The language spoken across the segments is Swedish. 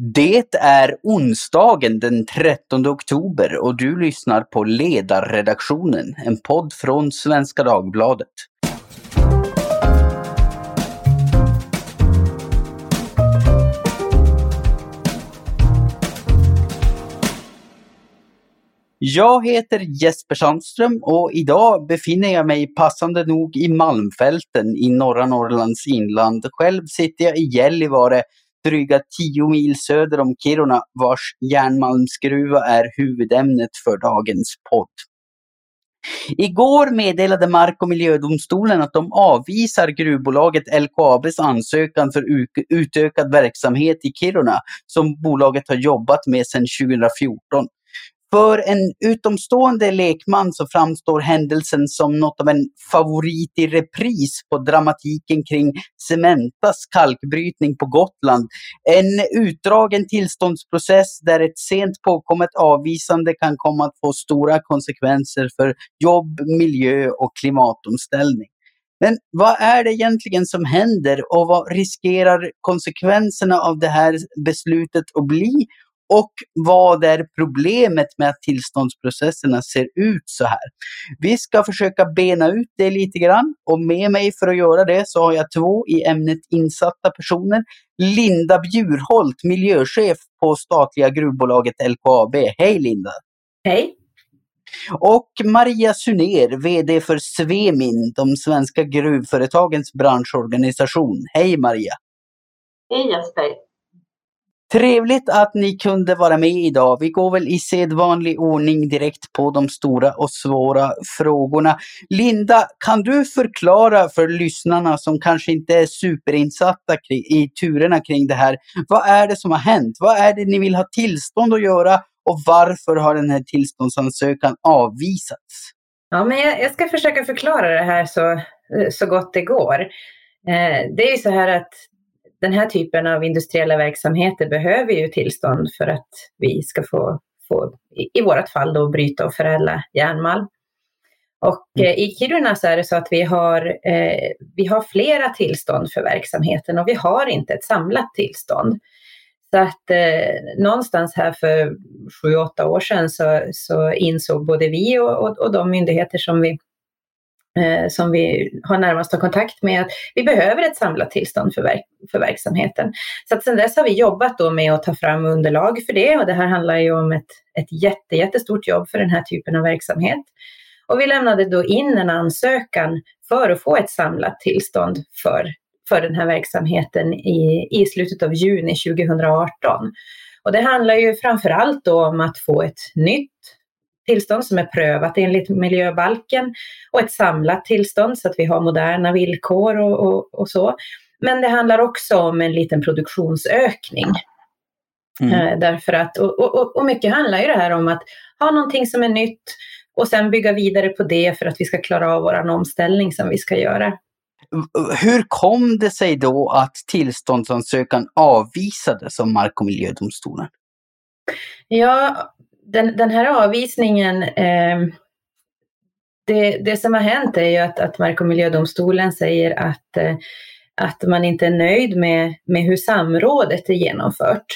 Det är onsdagen den 13 oktober och du lyssnar på Ledarredaktionen, en podd från Svenska Dagbladet. Jag heter Jesper Sandström och idag befinner jag mig passande nog i Malmfälten i norra Norrlands inland. Själv sitter jag i Gällivare dryga tio mil söder om Kiruna vars järnmalmsgruva är huvudämnet för dagens podd. Igår meddelade Mark och miljödomstolen att de avvisar gruvbolaget LKABs ansökan för utökad verksamhet i Kiruna som bolaget har jobbat med sedan 2014. För en utomstående lekman så framstår händelsen som något av en favorit i repris på dramatiken kring Cementas kalkbrytning på Gotland. En utdragen tillståndsprocess där ett sent påkommet avvisande kan komma att få stora konsekvenser för jobb, miljö och klimatomställning. Men vad är det egentligen som händer och vad riskerar konsekvenserna av det här beslutet att bli? Och vad är problemet med att tillståndsprocesserna ser ut så här. Vi ska försöka bena ut det lite grann och med mig för att göra det så har jag två i ämnet insatta personer. Linda Bjurholt, miljöchef på statliga gruvbolaget LKAB. Hej Linda! Hej! Och Maria Suner, VD för Svemin, de svenska gruvföretagens branschorganisation. Hej Maria! Hej Jesper! Trevligt att ni kunde vara med idag. Vi går väl i sedvanlig ordning direkt på de stora och svåra frågorna. Linda, kan du förklara för lyssnarna som kanske inte är superinsatta i turerna kring det här. Vad är det som har hänt? Vad är det ni vill ha tillstånd att göra och varför har den här tillståndsansökan avvisats? Ja, men jag, jag ska försöka förklara det här så, eh, så gott det går. Eh, det är ju så här att den här typen av industriella verksamheter behöver ju tillstånd för att vi ska få, få i, i vårt fall då, bryta och förädla järnmalm. Och mm. eh, i Kiruna så är det så att vi har, eh, vi har flera tillstånd för verksamheten och vi har inte ett samlat tillstånd. Så att eh, någonstans här för sju, åtta år sedan så, så insåg både vi och, och, och de myndigheter som vi eh, som vi har närmast kontakt med, att vi behöver ett samlat tillstånd för, verk för verksamheten. Så att sedan dess har vi jobbat då med att ta fram underlag för det och det här handlar ju om ett, ett jätte, jättestort jobb för den här typen av verksamhet. Och vi lämnade då in en ansökan för att få ett samlat tillstånd för, för den här verksamheten i, i slutet av juni 2018. Och det handlar ju framför allt då om att få ett nytt tillstånd som är prövat enligt miljöbalken och ett samlat tillstånd så att vi har moderna villkor och, och, och så. Men det handlar också om en liten produktionsökning. Mm. Eh, därför att, och, och, och mycket handlar ju det här om att ha någonting som är nytt och sen bygga vidare på det för att vi ska klara av vår omställning som vi ska göra. Hur kom det sig då att tillståndsansökan avvisades av Mark och miljödomstolen? Ja, den, den här avvisningen, eh, det, det som har hänt är ju att, att Mark och miljödomstolen säger att, eh, att man inte är nöjd med, med hur samrådet är genomfört.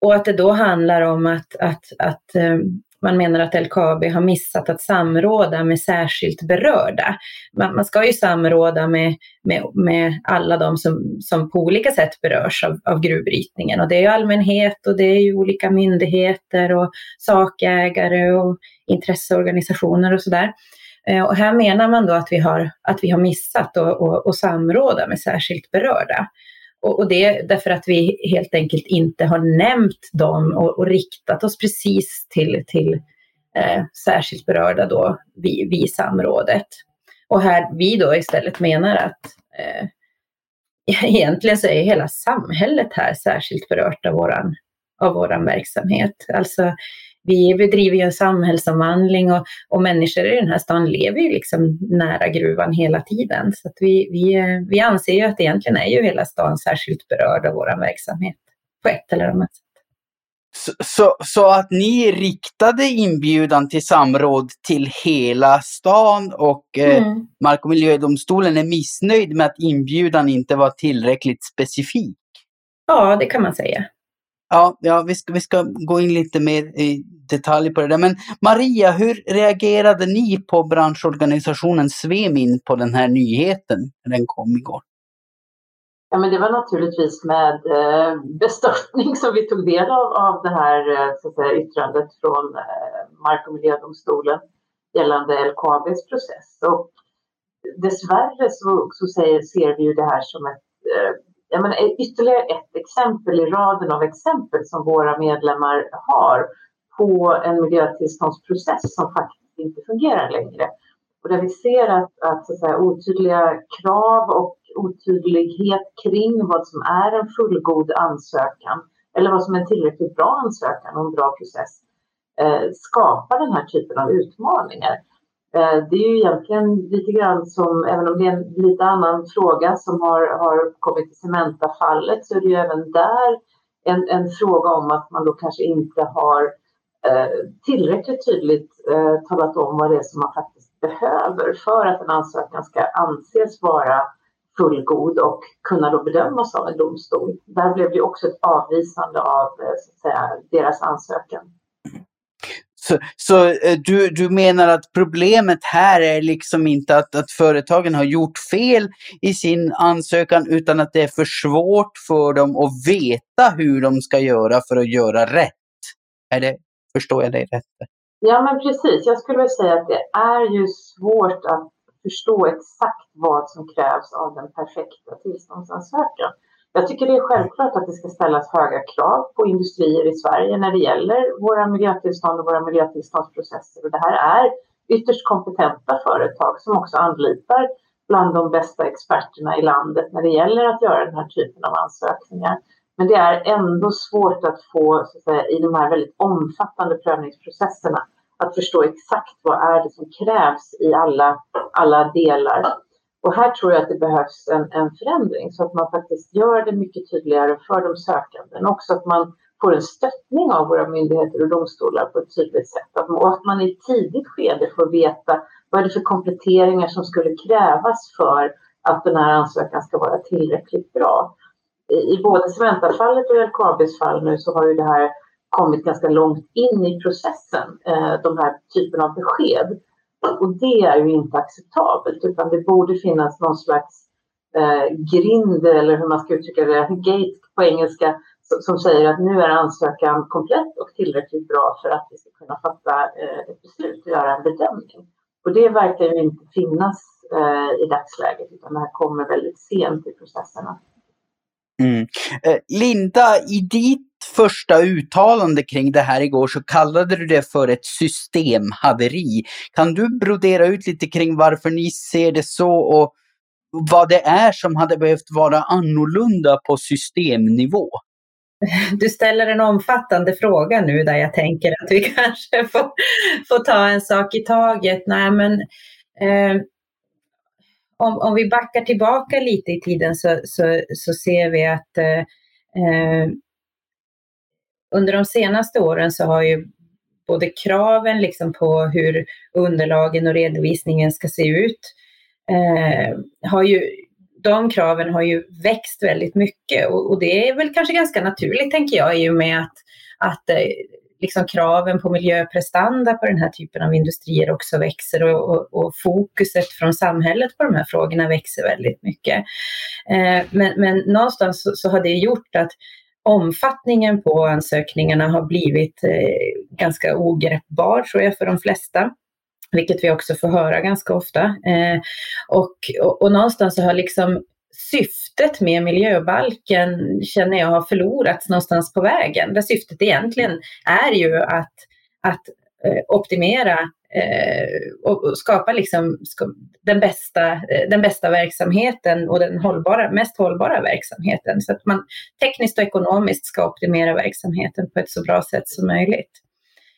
Och att det då handlar om att, att, att eh, man menar att LKAB har missat att samråda med särskilt berörda. Man, man ska ju samråda med, med, med alla de som, som på olika sätt berörs av, av gruvbrytningen och det är ju allmänhet och det är ju olika myndigheter och sakägare och intresseorganisationer och sådär. Eh, och här menar man då att vi har, att vi har missat att samråda med särskilt berörda. Och, och det är därför att vi helt enkelt inte har nämnt dem och, och riktat oss precis till, till eh, särskilt berörda då vid, vid samrådet. Och här vi då istället menar att eh, egentligen så är hela samhället här särskilt berört av våran, av våran verksamhet. Alltså vi bedriver ju en samhällsomvandling och, och människor i den här stan lever ju liksom nära gruvan hela tiden. Så vi, vi, vi anser ju att egentligen är ju hela stan särskilt berörd av vår verksamhet på ett eller annat sätt. Så, så, så, att ni riktade inbjudan till samråd till hela stan och eh, mm. Mark och miljödomstolen är missnöjd med att inbjudan inte var tillräckligt specifik? Ja, det kan man säga. Ja, ja vi, ska, vi ska gå in lite mer i detalj på det där. Men Maria, hur reagerade ni på branschorganisationen Svemin på den här nyheten när den kom igår? Ja, men det var naturligtvis med eh, bestörtning som vi tog del av, av det här eh, så att säga, yttrandet från eh, Mark och miljödomstolen gällande LKABs process. Och dessvärre så, så säger, ser vi ju det här som ett jag menar, eh, ytterligare ett exempel i raden av exempel som våra medlemmar har på en miljötillståndsprocess som faktiskt inte fungerar längre. Och där vi ser att, att, så att säga, otydliga krav och otydlighet kring vad som är en fullgod ansökan eller vad som är en tillräckligt bra ansökan och en bra process eh, skapar den här typen av utmaningar. Eh, det är ju egentligen lite grann som, även om det är en lite annan fråga som har, har kommit i Cementa-fallet, så är det ju även där en, en fråga om att man då kanske inte har eh, tillräckligt tydligt eh, talat om vad det är som man faktiskt behöver för att en ansökan ska anses vara fullgod och kunna då bedömas av en domstol. Där blev det också ett avvisande av eh, så att säga, deras ansökan. Så, så eh, du, du menar att problemet här är liksom inte att, att företagen har gjort fel i sin ansökan utan att det är för svårt för dem att veta hur de ska göra för att göra rätt? Är det, förstår jag dig rätt? Ja men precis, jag skulle vilja säga att det är ju svårt att förstå exakt vad som krävs av den perfekta tillståndsansökan. Jag tycker det är självklart att det ska ställas höga krav på industrier i Sverige när det gäller våra miljötillstånd och våra miljötillståndsprocesser. Och det här är ytterst kompetenta företag som också anlitar bland de bästa experterna i landet när det gäller att göra den här typen av ansökningar. Men det är ändå svårt att få, så att säga, i de här väldigt omfattande prövningsprocesserna, att förstå exakt vad är det som krävs i alla, alla delar. Och här tror jag att det behövs en, en förändring så att man faktiskt gör det mycket tydligare för de sökande. Men också att man får en stöttning av våra myndigheter och domstolar på ett tydligt sätt. Och att man i ett tidigt skede får veta vad är det för kompletteringar som skulle krävas för att den här ansökan ska vara tillräckligt bra. I, i både Cementa-fallet och LKABs fall nu så har ju det här kommit ganska långt in i processen, eh, de här typen av besked. Och det är ju inte acceptabelt utan det borde finnas någon slags eh, grind eller hur man ska uttrycka det, gate på engelska som säger att nu är ansökan komplett och tillräckligt bra för att vi ska kunna fatta eh, ett beslut och göra en bedömning. Och det verkar ju inte finnas eh, i dagsläget utan det här kommer väldigt sent i processerna. Mm. Eh, Linda, i ditt första uttalande kring det här igår så kallade du det för ett systemhaveri. Kan du brodera ut lite kring varför ni ser det så och vad det är som hade behövt vara annorlunda på systemnivå? Du ställer en omfattande fråga nu där jag tänker att vi kanske får, får ta en sak i taget. Nej, men, eh, om, om vi backar tillbaka lite i tiden så, så, så ser vi att eh, eh under de senaste åren så har ju både kraven liksom på hur underlagen och redovisningen ska se ut, eh, har ju, de kraven har ju växt väldigt mycket. Och, och, det är väl kanske ganska naturligt tänker jag i och med att, att eh, liksom kraven på miljöprestanda på den här typen av industrier också växer och, och, och fokuset från samhället på de här frågorna växer väldigt mycket. Eh, men, men någonstans så, så har det gjort att omfattningen på ansökningarna har blivit eh, ganska ogreppbar tror jag för de flesta. Vilket vi också får höra ganska ofta. Eh, och, och, och någonstans så har liksom syftet med miljöbalken känner jag har förlorats någonstans på vägen. Där syftet egentligen är ju att, att eh, optimera eh, och skapa liksom den, bästa, eh, den bästa verksamheten och den hållbara, mest hållbara verksamheten. Så att man tekniskt och ekonomiskt ska optimera verksamheten på ett så bra sätt som möjligt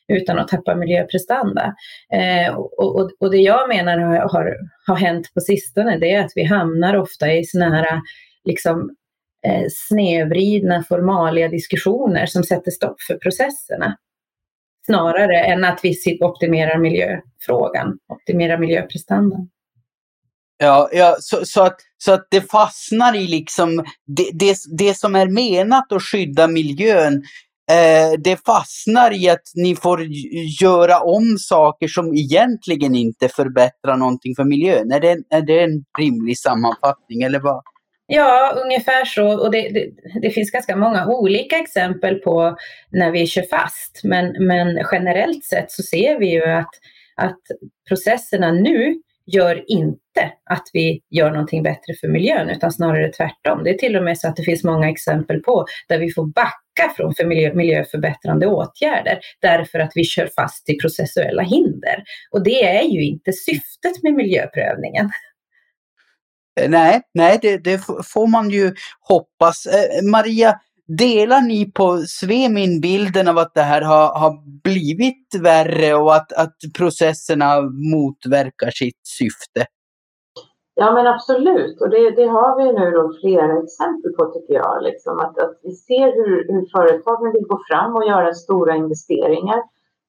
utan att tappa miljöprestanda. Eh, och, och, och, det jag menar har, har, har hänt på sistone det är att vi hamnar ofta i sådana här liksom, eh, snedvridna formalia diskussioner som sätter stopp för processerna snarare än att vi optimerar miljöfrågan, optimerar miljöprestandan. Ja, ja så, så, att, så att det fastnar i liksom det, det, det som är menat att skydda miljön eh, det fastnar i att ni får göra om saker som egentligen inte förbättrar någonting för miljön. Är det, är det en rimlig sammanfattning eller vad? Ja, ungefär så. Och det, det, det, finns ganska många olika exempel på när vi kör fast. Men, men generellt sett så ser vi ju att, att processerna nu gör inte att vi gör någonting bättre för miljön, utan snarare tvärtom. Det är till och med så att det finns många exempel på där vi får backa från för miljö, miljöförbättrande åtgärder därför att vi kör fast i processuella hinder. Och det är ju inte syftet med miljöprövningen. Eh, nej, nej det, det får man ju hoppas. Eh, Maria, Delar ni på Svemin bilden av att det här har, har blivit värre och att, att processerna motverkar sitt syfte? Ja men absolut och det, det har vi nu då flera exempel på tycker jag. Liksom, att, att vi ser hur, hur företagen vill gå fram och göra stora investeringar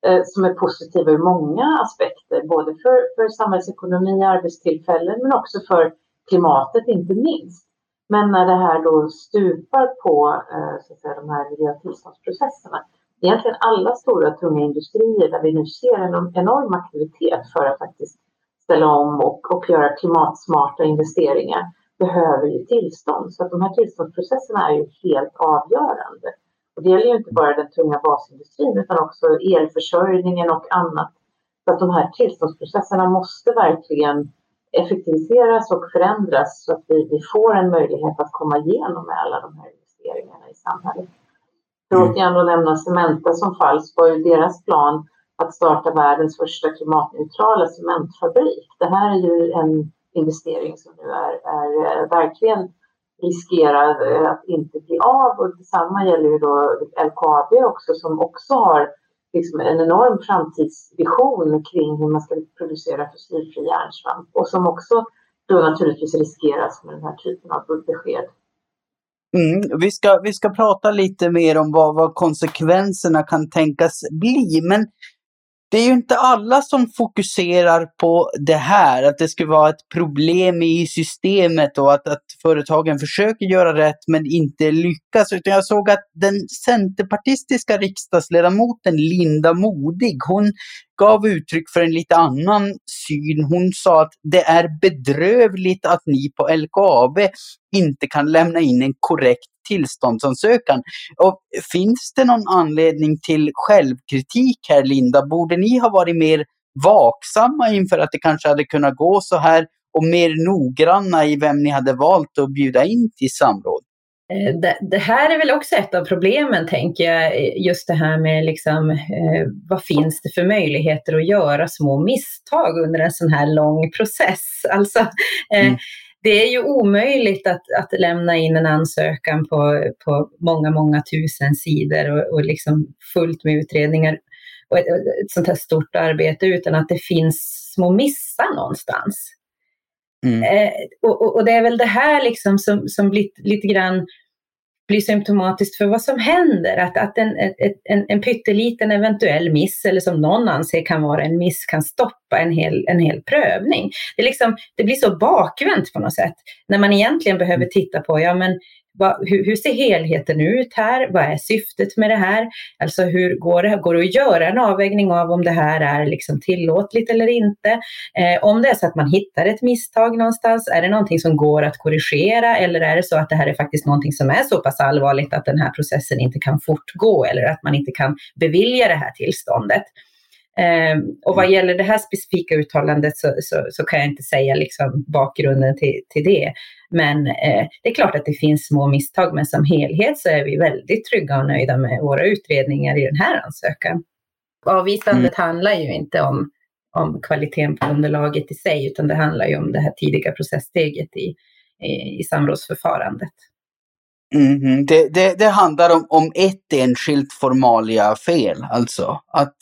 eh, som är positiva ur många aspekter. Både för, för samhällsekonomi, arbetstillfällen men också för klimatet inte minst. Men när det här då stupar på eh, så att säga, de här miljötillståndsprocesserna, egentligen alla stora tunga industrier där vi nu ser en enorm aktivitet för att faktiskt ställa om och, och göra klimatsmarta investeringar behöver ju tillstånd. Så att de här tillståndsprocesserna är ju helt avgörande. Och det gäller ju inte bara den tunga basindustrin utan också elförsörjningen och annat. Så att de här tillståndsprocesserna måste verkligen effektiviseras och förändras så att vi, vi får en möjlighet att komma igenom med alla de här investeringarna i samhället. För mm. återigen att nämna Cementa som fall så var ju deras plan att starta världens första klimatneutrala cementfabrik. Det här är ju en investering som nu är, är eh, verkligen riskerar eh, att inte bli av och detsamma gäller ju då LKAB också som också har liksom en enorm framtidsvision kring hur man ska producera fossilfri järnsvamp och som också då naturligtvis riskeras med den här typen av besked. Mm, vi, ska, vi ska prata lite mer om vad, vad konsekvenserna kan tänkas bli, men det är ju inte alla som fokuserar på det här, att det skulle vara ett problem i systemet och att, att företagen försöker göra rätt men inte lyckas. Utan jag såg att den centerpartistiska riksdagsledamoten Linda Modig, hon gav uttryck för en lite annan syn. Hon sa att det är bedrövligt att ni på LKAB inte kan lämna in en korrekt tillståndsansökan. Och finns det någon anledning till självkritik här, Linda? Borde ni ha varit mer vaksamma inför att det kanske hade kunnat gå så här och mer noggranna i vem ni hade valt att bjuda in till samråd? Eh, det, det, här är väl också ett av problemen, tänker jag, just det här med liksom, eh, vad finns det för möjligheter att göra små misstag under en sån här lång process? Alltså, eh, mm det är ju omöjligt att, att lämna in en ansökan på, på många, många tusen sidor och, och liksom fullt med utredningar och ett, ett sånt här stort arbete utan att det finns små missar någonstans. Mm. Eh, och, och, det är väl det här liksom som, som blir lite grann blir symptomatiskt för vad som händer. Att, att en, en, en pytteliten eventuell miss, eller som någon anser kan vara en miss, kan stoppa en hel, en hel prövning. Det, liksom, det blir så bakvänt på något sätt, när man egentligen behöver titta på, ja men Va, hur, hur, ser helheten ut här? Vad är syftet med det här? Alltså hur går det, går det att göra en avvägning av om det här är liksom tillåtligt eller inte? Eh, om det är så att man hittar ett misstag någonstans, är det någonting som går att korrigera eller är det så att det här är faktiskt någonting som är så pass allvarligt att den här processen inte kan fortgå eller att man inte kan bevilja det här tillståndet? Um, och vad gäller det här specifika uttalandet så, så, så kan jag inte säga liksom bakgrunden till, till det. Men eh, det är klart att det finns små misstag, men som helhet så är vi väldigt trygga och nöjda med våra utredningar i den här ansökan. Avvisandet mm. handlar ju inte om, om kvaliteten på underlaget i sig, utan det handlar ju om det här tidiga processsteget i, i, i samrådsförfarandet. Mm, det, det, det, handlar om, om ett enskilt formalia fel, alltså att,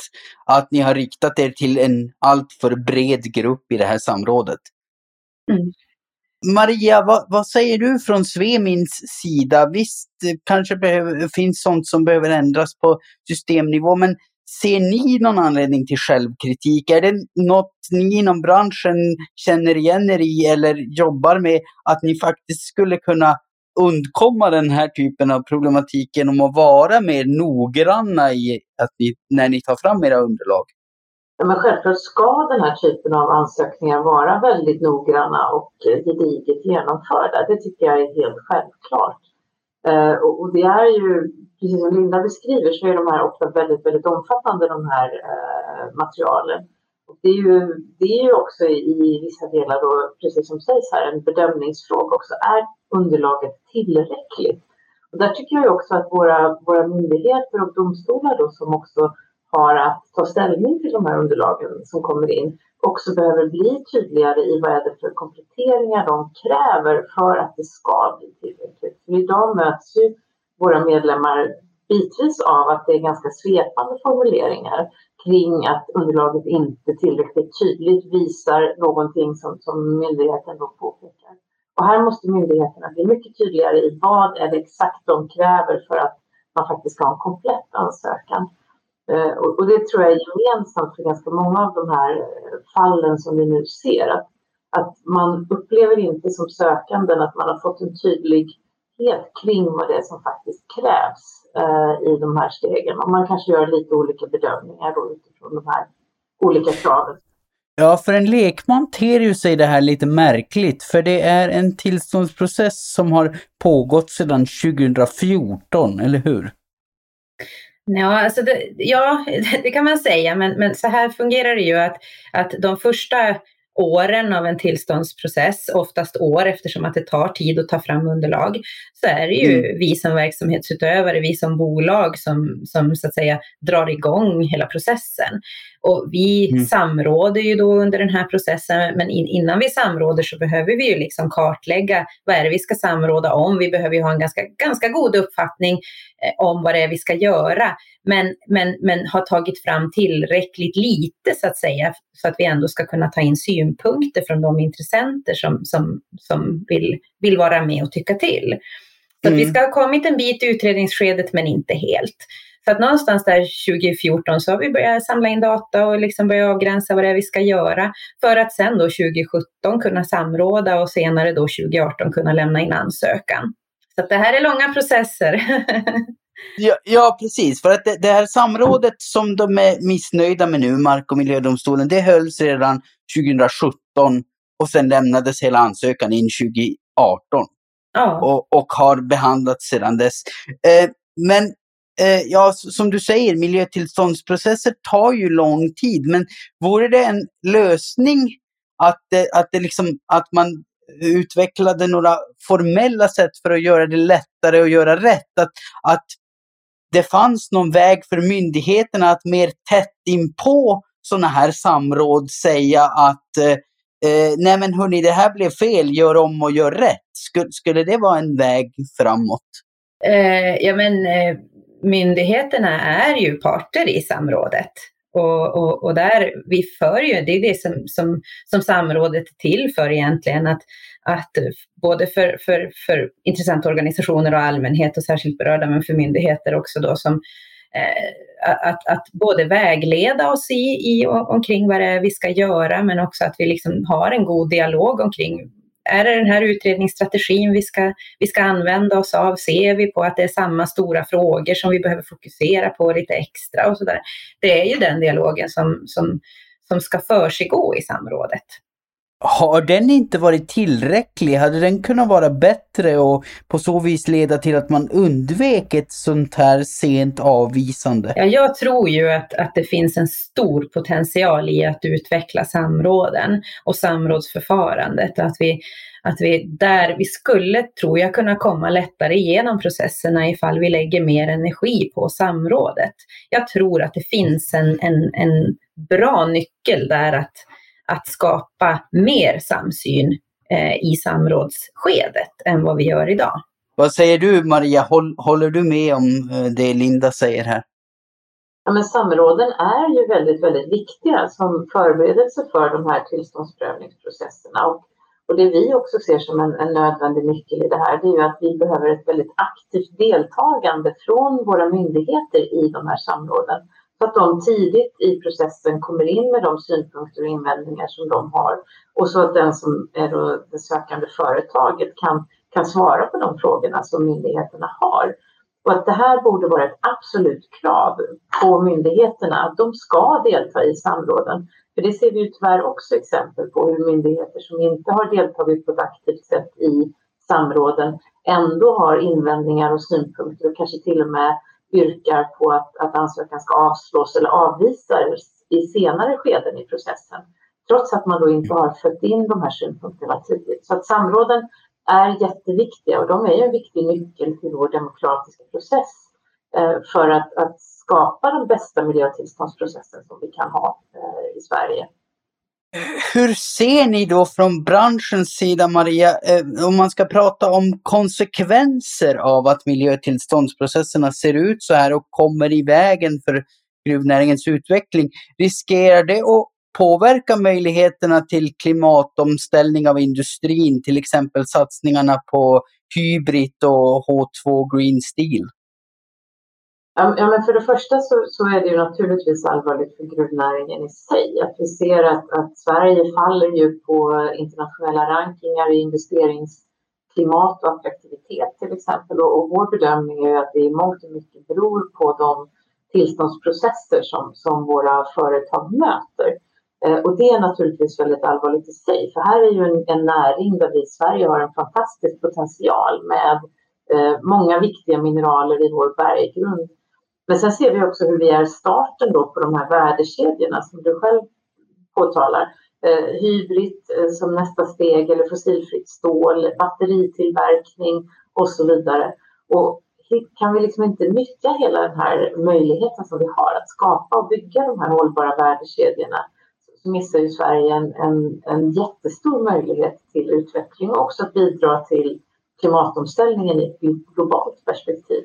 att ni har riktat er till en alltför bred grupp i det här samrådet. Mm. Maria, vad, vad, säger du från Svemins sida? Visst, det kanske behöver, finns sånt som behöver ändras på systemnivå, men ser ni någon anledning till självkritik? Är det något ni inom branschen känner igen er i eller jobbar med att ni faktiskt skulle kunna undkomma den här typen av problematik genom att vara mer noggranna i att ni, när ni tar fram era underlag? Ja, men självklart ska den här typen av ansökningar vara väldigt noggranna och eh, gediget genomförda. Det tycker jag är helt självklart. Eh, och det är ju, precis som Linda beskriver, så är de här ofta väldigt, väldigt omfattande de här eh, materialen. Det, är ju, det är ju också i vissa delar då, precis som sägs här, en bedömningsfråga också. Är underlaget tillräckligt? Och där tycker jag också att våra, våra myndigheter och domstolar då som också har att ta ställning till de här underlagen som kommer in också behöver bli tydligare i vad är det för kompletteringar de kräver för att det ska bli tillräckligt. För idag möts ju våra medlemmar bitvis av att det är ganska svepande formuleringar kring att underlaget inte tillräckligt tydligt visar någonting som, som myndigheten då påpekar. Och här måste myndigheterna bli mycket tydligare i vad är det exakt de kräver för att man faktiskt ska ha en komplett ansökan. Eh, och det tror jag är gemensamt för ganska många av de här eh, fallen som vi nu ser. Att, att man upplever inte som sökanden att man har fått en tydlig tydlighet kring vad det är som faktiskt krävs eh, i de här stegen. Och man kanske gör lite olika bedömningar då utifrån de här olika kraven. Ja, för en lekman ter ju sig det här lite märkligt, för det är en tillståndsprocess som har pågått sedan 2014, eller hur? Ja, alltså det, ja, det kan man säga, men, men så här fungerar det ju att, att de första åren av en tillståndsprocess, oftast år eftersom att det tar tid att ta fram underlag, så är det ju mm. vi som verksamhetsutövare, vi som bolag som, som så att säga drar igång hela processen. Och vi mm. samråder ju då under den här processen, men in, innan vi samråder så behöver vi ju liksom kartlägga vad är det vi ska samråda om. Vi behöver ju ha en ganska, ganska god uppfattning eh, om vad det är vi ska göra, men, men, men har tagit fram tillräckligt lite så att säga, så att vi ändå ska kunna ta in synpunkter från de intressenter som, som, som vill, vill vara med och tycka till. Så mm. vi ska ha kommit en bit i utredningsskedet, men inte helt. Så att någonstans där 2014 så har vi börjat samla in data och liksom börja avgränsa vad det är vi ska göra för att sen då 2017 kunna samråda och senare då 2018 kunna lämna in ansökan. Så det här är långa processer. Ja, ja, precis. För att det, det, här samrådet som de är missnöjda med nu, Mark och miljödomstolen, det hölls redan 2017 och sen lämnades hela ansökan in 2018. Ja. Och, och har behandlats sedan dess. Eh, men Eh, ja, som du säger, miljötillståndsprocesser tar ju lång tid. Men vore det en lösning att, att, det liksom, att man utvecklade några formella sätt för att göra det lättare att göra rätt? Att, att det fanns någon väg för myndigheterna att mer tätt inpå sådana här samråd säga att eh, eh, nej men hörni, det här blev fel, gör om och gör rätt. Skulle, skulle det vara en väg framåt? Eh, ja men eh, myndigheterna är ju parter i samrådet. Och, och, och, där vi för ju, det är det som, som, som samrådet är till för egentligen, att, att både för, för, för intressanta organisationer och allmänhet och särskilt berörda, men för myndigheter också då som eh, att, att både vägleda oss i, i omkring vad det är vi ska göra, men också att vi liksom har en god dialog omkring är det den här utredningsstrategin vi ska, vi ska använda oss av? Ser vi på att det är samma stora frågor som vi behöver fokusera på lite extra och sådär? Det är ju den dialogen som, som, som ska försiggå i samrådet. Har den inte varit tillräcklig? Hade den kunnat vara bättre och på så vis leda till att man undvek ett sånt här sent avvisande? Ja, jag tror ju att, att det finns en stor potential i att utveckla samråden och samrådsförfarandet. Att vi, att vi där vi skulle, tror jag, kunna komma lättare igenom processerna ifall vi lägger mer energi på samrådet. Jag tror att det finns en, en, en bra nyckel där att att skapa mer samsyn eh, i samrådsskedet än vad vi gör idag. Vad säger du Maria, håller du med om eh, det Linda säger här? Ja, men samråden är ju väldigt, väldigt viktiga som förberedelse för de här tillståndsprövningsprocesserna. Och, och det vi också ser som en, en, nödvändig nyckel i det här, det är ju att vi behöver ett väldigt aktivt deltagande från våra myndigheter i de här samråden att de tidigt i processen kommer in med de synpunkter och invändningar som de har. Och så att den som är då det sökande företaget kan, kan svara på de frågorna som myndigheterna har. Och att det här borde vara ett absolut krav på myndigheterna att de ska delta i samråden. För det ser vi ju tyvärr också exempel på hur myndigheter som inte har deltagit på ett aktivt sätt i samråden ändå har invändningar och synpunkter och kanske till och med yrkar på att, att ansökan ska avslås eller avvisas i senare skeden i processen. Trots att man då inte har fött in de här synpunkterna tidigt. Så att samråden är jätteviktiga och de är en viktig nyckel till vår demokratiska process eh, för att, att skapa den bästa miljötillståndsprocessen som vi kan ha eh, i Sverige. Hur ser ni då från branschens sida, Maria, eh, om man ska prata om konsekvenser av att miljötillståndsprocesserna ser ut så här och kommer i vägen för gruvnäringens utveckling? Riskerar det att påverka möjligheterna till klimatomställning av industrin, till exempel satsningarna på Hybrid och H2 Green Steel? Ja, men för det första så, så, är det ju naturligtvis allvarligt för gruvnäringen i sig. Att vi ser att, att Sverige faller ju på internationella rankingar i investeringsklimat och attraktivitet till exempel. Och, och vår bedömning är att det i mångt och mycket beror på de tillståndsprocesser som, som våra företag möter. Eh, och det är naturligtvis väldigt allvarligt i sig, för här är ju en, en näring där vi i Sverige har en fantastisk potential med eh, många viktiga mineraler i vår berggrund men sen ser vi också hur vi är starten då på de här värdekedjorna som du själv påtalar. Eh, hybrid eh, som nästa steg eller fossilfritt stål, batteritillverkning och så vidare. Och kan vi liksom inte nyttja hela den här möjligheten som vi har att skapa och bygga de här hållbara värdekedjorna så missar ju Sverige en, en, en jättestor möjlighet till utveckling och också att bidra till klimatomställningen i ett globalt perspektiv.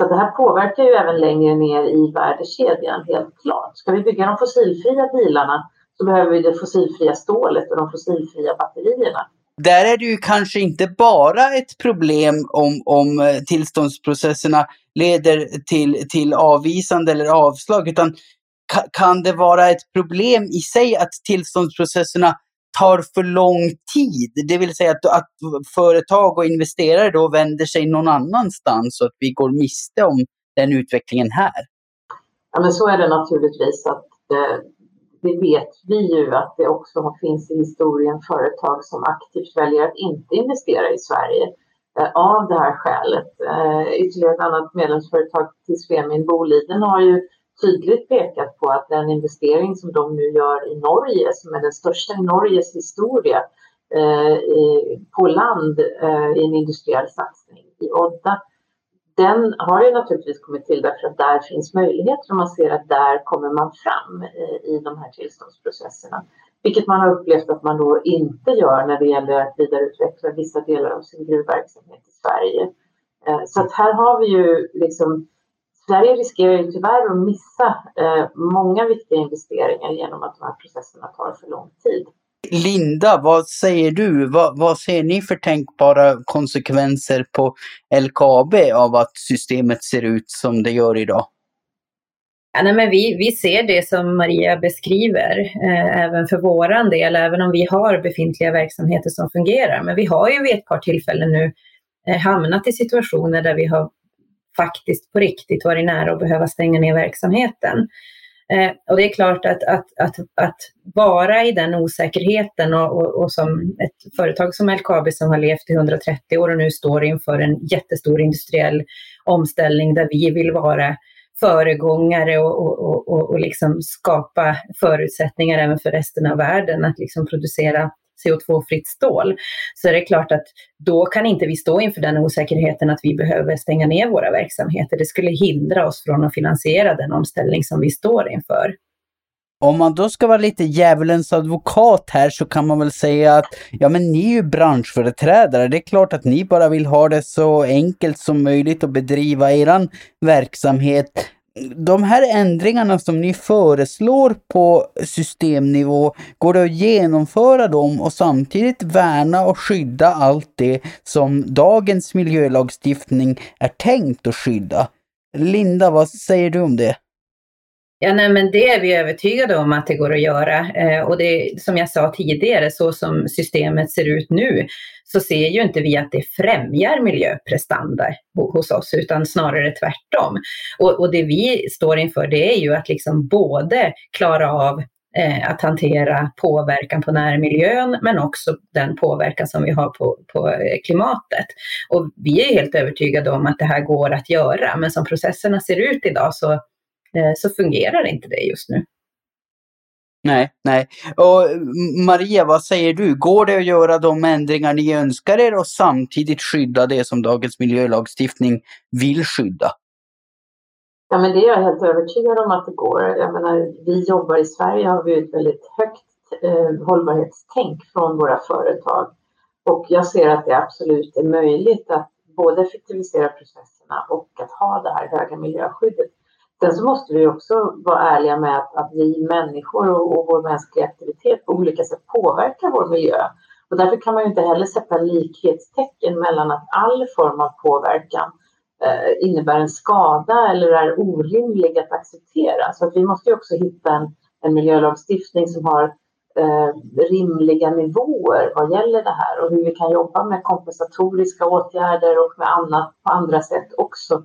Så det här påverkar ju även längre ner i värdekedjan, helt klart. Ska vi bygga de fossilfria bilarna så behöver vi det fossilfria stålet och de fossilfria batterierna. Där är det ju kanske inte bara ett problem om, om eh, tillståndsprocesserna leder till, till avvisande eller avslag, utan kan det vara ett problem i sig att tillståndsprocesserna tar för lång tid. Det vill säga att, att företag och investerare då vänder sig någon annanstans så att vi går miste om den utvecklingen här. Ja, men så är det naturligtvis. att eh, Det vet vi ju att det också finns i historien företag som aktivt väljer att inte investera i Sverige eh, av det här skälet. Eh, ytterligare ett annat medlemsföretag till Svemin, Boliden, har ju tydligt pekat på att den investering som de nu gör i Norge, som är den största i Norges historia, eh, på land eh, i en industriell satsning i Odda, den har ju naturligtvis kommit till därför att där finns möjligheter och man ser att där kommer man fram eh, i de här tillståndsprocesserna. Vilket man har upplevt att man då inte gör när det gäller att vidareutveckla vissa delar av sin gruvverksamhet i Sverige. Eh, så att här har vi ju liksom Sverige riskerar ju tyvärr att missa eh, många viktiga investeringar genom att de här processerna tar för lång tid. Linda, vad säger du? Vad, vad ser ni för tänkbara konsekvenser på LKAB av att systemet ser ut som det gör idag? Ja, nej, men vi, vi ser det som Maria beskriver, eh, även för våran del, även om vi har befintliga verksamheter som fungerar. Men vi har ju vid ett par tillfällen nu eh, hamnat i situationer där vi har faktiskt på riktigt varit nära att behöva stänga ner verksamheten. Eh, och det är klart att, att, att, att vara i den osäkerheten och, och, och, som ett företag som LKAB som har levt i 130 år och nu står inför en jättestor industriell omställning där vi vill vara föregångare och, och, och, och liksom skapa förutsättningar även för resten av världen att liksom producera CO2-fritt stål, så är det klart att då kan inte vi stå inför den osäkerheten att vi behöver stänga ner våra verksamheter. Det skulle hindra oss från att finansiera den omställning som vi står inför. Om man då ska vara lite djävulens advokat här så kan man väl säga att ja men ni är ju branschföreträdare. Det är klart att ni bara vill ha det så enkelt som möjligt att bedriva eran verksamhet de här ändringarna som ni föreslår på systemnivå, går det att genomföra dem och samtidigt värna och skydda allt det som dagens miljölagstiftning är tänkt att skydda? Linda, vad säger du om det? Ja, nej, men det är vi övertygade om att det går att göra. Eh, och det, som jag sa tidigare, så som systemet ser ut nu, så ser ju inte vi att det främjar miljöprestanda hos oss, utan snarare tvärtom. Och, och det vi står inför, det är ju att liksom både klara av eh, att hantera påverkan på närmiljön, men också den påverkan som vi har på, på eh, klimatet. Och vi är helt övertygade om att det här går att göra, men som processerna ser ut idag så så fungerar inte det just nu. Nej, nej. Och Maria, vad säger du? Går det att göra de ändringar ni önskar er och samtidigt skydda det som dagens miljölagstiftning vill skydda? Ja, men det är jag helt övertygad om att det går. Jag menar, vi jobbar i Sverige har vi ett väldigt högt eh, hållbarhetstänk från våra företag. Och jag ser att det absolut är möjligt att både effektivisera processerna och att ha det här höga miljöskyddet. Sen så måste vi också vara ärliga med att, att vi människor och, och, vår mänskliga aktivitet på olika sätt påverkar vår miljö. Och därför kan man ju inte heller sätta likhetstecken mellan att all form av påverkan eh, innebär en skada eller är orimlig att acceptera. Så att vi måste ju också hitta en, en miljölagstiftning som har eh, rimliga nivåer vad gäller det här och hur vi kan jobba med kompensatoriska åtgärder och med annat på andra sätt också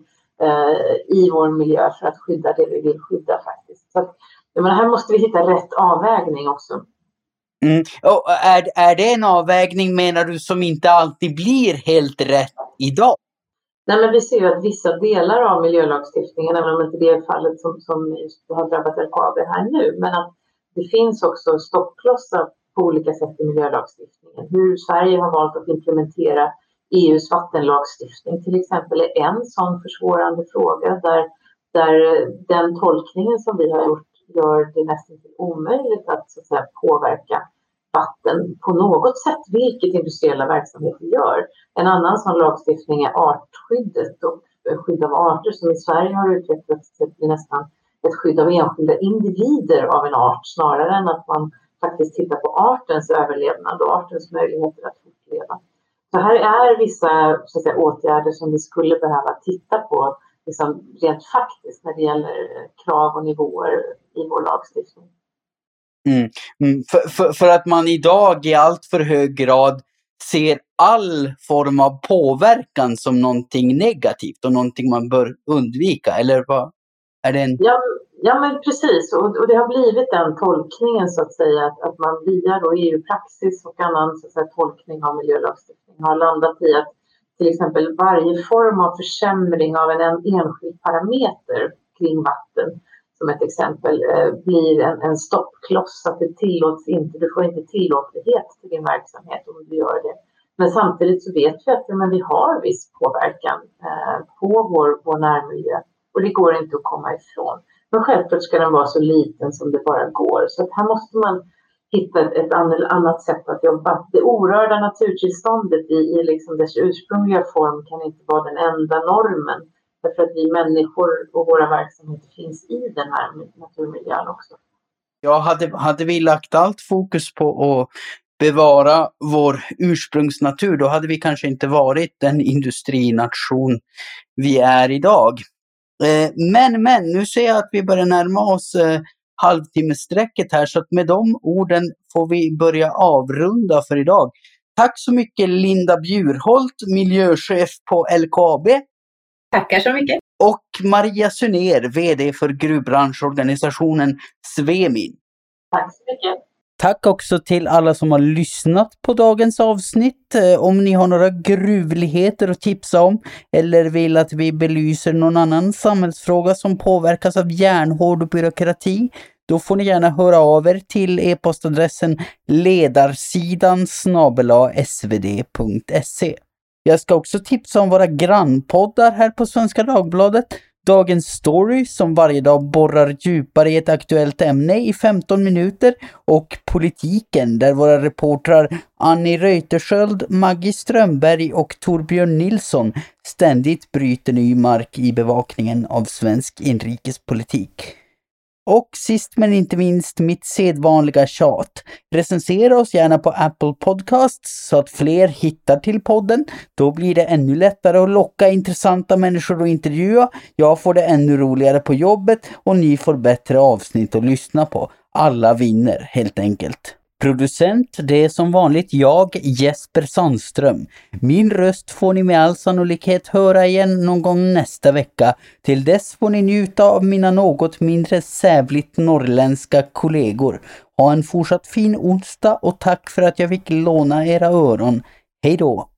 i vår miljö för att skydda det vi vill skydda faktiskt. Så att, menar, här måste vi hitta rätt avvägning också. Mm. Och är, är det en avvägning menar du som inte alltid blir helt rätt idag? Nej, men vi ser ju att vissa delar av miljölagstiftningen, även om inte det är fallet som, som har drabbat LKAB här nu, men att det finns också stoppklossar på olika sätt i miljölagstiftningen. Hur Sverige har valt att implementera EUs vattenlagstiftning till exempel är en sån försvårande fråga där, där eh, den tolkningen som vi har gjort gör det nästan omöjligt att, så att säga, påverka vatten på något sätt, vilket industriella verksamheter gör. En annan sån lagstiftning är artskyddet och eh, skydd av arter som i Sverige har utvecklats till nästan ett skydd av enskilda individer av en art snarare än att man faktiskt tittar på artens överlevnad och artens möjligheter att fortleva. Så här är vissa så att säga, åtgärder som vi skulle behöva titta på liksom, rent faktiskt när det gäller krav och nivåer i vår lagstiftning. Mm. Mm. För, för, för, att man idag i allt för hög grad ser all form av påverkan som någonting negativt och någonting man bör undvika, eller vad? Är det en... ja, Ja, men precis. Och, och, det har blivit den tolkningen så att säga att, att man via EU-praxis och annan så att säga, tolkning av miljölagstiftning har landat i att till exempel varje form av försämring av en, en enskild parameter kring vatten som ett exempel eh, blir en, en stoppkloss att det tillåts inte, du får inte tillåtlighet till din verksamhet om du gör det. Men samtidigt så vet vi att men vi har viss påverkan eh, på vår, vår närmiljö och det går inte att komma ifrån. Men självklart ska den vara så liten som det bara går. Så att här måste man hitta ett, ett annat sätt att jobba. Det orörda naturtillståndet i, i liksom dess ursprungliga form kan inte vara den enda normen. Därför att vi människor och våra verksamheter finns i den här naturmiljön också. Ja, hade, hade vi lagt allt fokus på att bevara vår ursprungsnatur, då hade vi kanske inte varit den industrination vi är idag. Eh, men, men, nu ser jag att vi börjar närma oss eh, halvtimmesstrecket här, så att med de orden får vi börja avrunda för idag. Tack så mycket Linda Bjurholt, miljöchef på LKAB. Tackar så mycket. Och Maria Suner, VD för gruvbranschorganisationen Svemin. Tack så mycket. Tack också till alla som har lyssnat på dagens avsnitt. Eh, om ni har några gruvligheter att tipsa om eller vill att vi belyser någon annan samhällsfråga som påverkas av järnhård byråkrati, då får ni gärna höra av er till e-postadressen ledarsidan svd.se. Jag ska också tipsa om våra grannpoddar här på Svenska Dagbladet. Dagens story som varje dag borrar djupare i ett aktuellt ämne i 15 minuter och politiken där våra reportrar Annie Reuterskiöld, Maggie Strömberg och Torbjörn Nilsson ständigt bryter ny mark i bevakningen av svensk inrikespolitik. Och sist men inte minst mitt sedvanliga tjat. Recensera oss gärna på Apple Podcasts så att fler hittar till podden. Då blir det ännu lättare att locka intressanta människor att intervjua. Jag får det ännu roligare på jobbet och ni får bättre avsnitt att lyssna på. Alla vinner helt enkelt. Producent, det är som vanligt jag, Jesper Sandström. Min röst får ni med all sannolikhet höra igen någon gång nästa vecka. Till dess får ni njuta av mina något mindre sävligt norrländska kollegor. Ha en fortsatt fin onsdag och tack för att jag fick låna era öron. Hej då!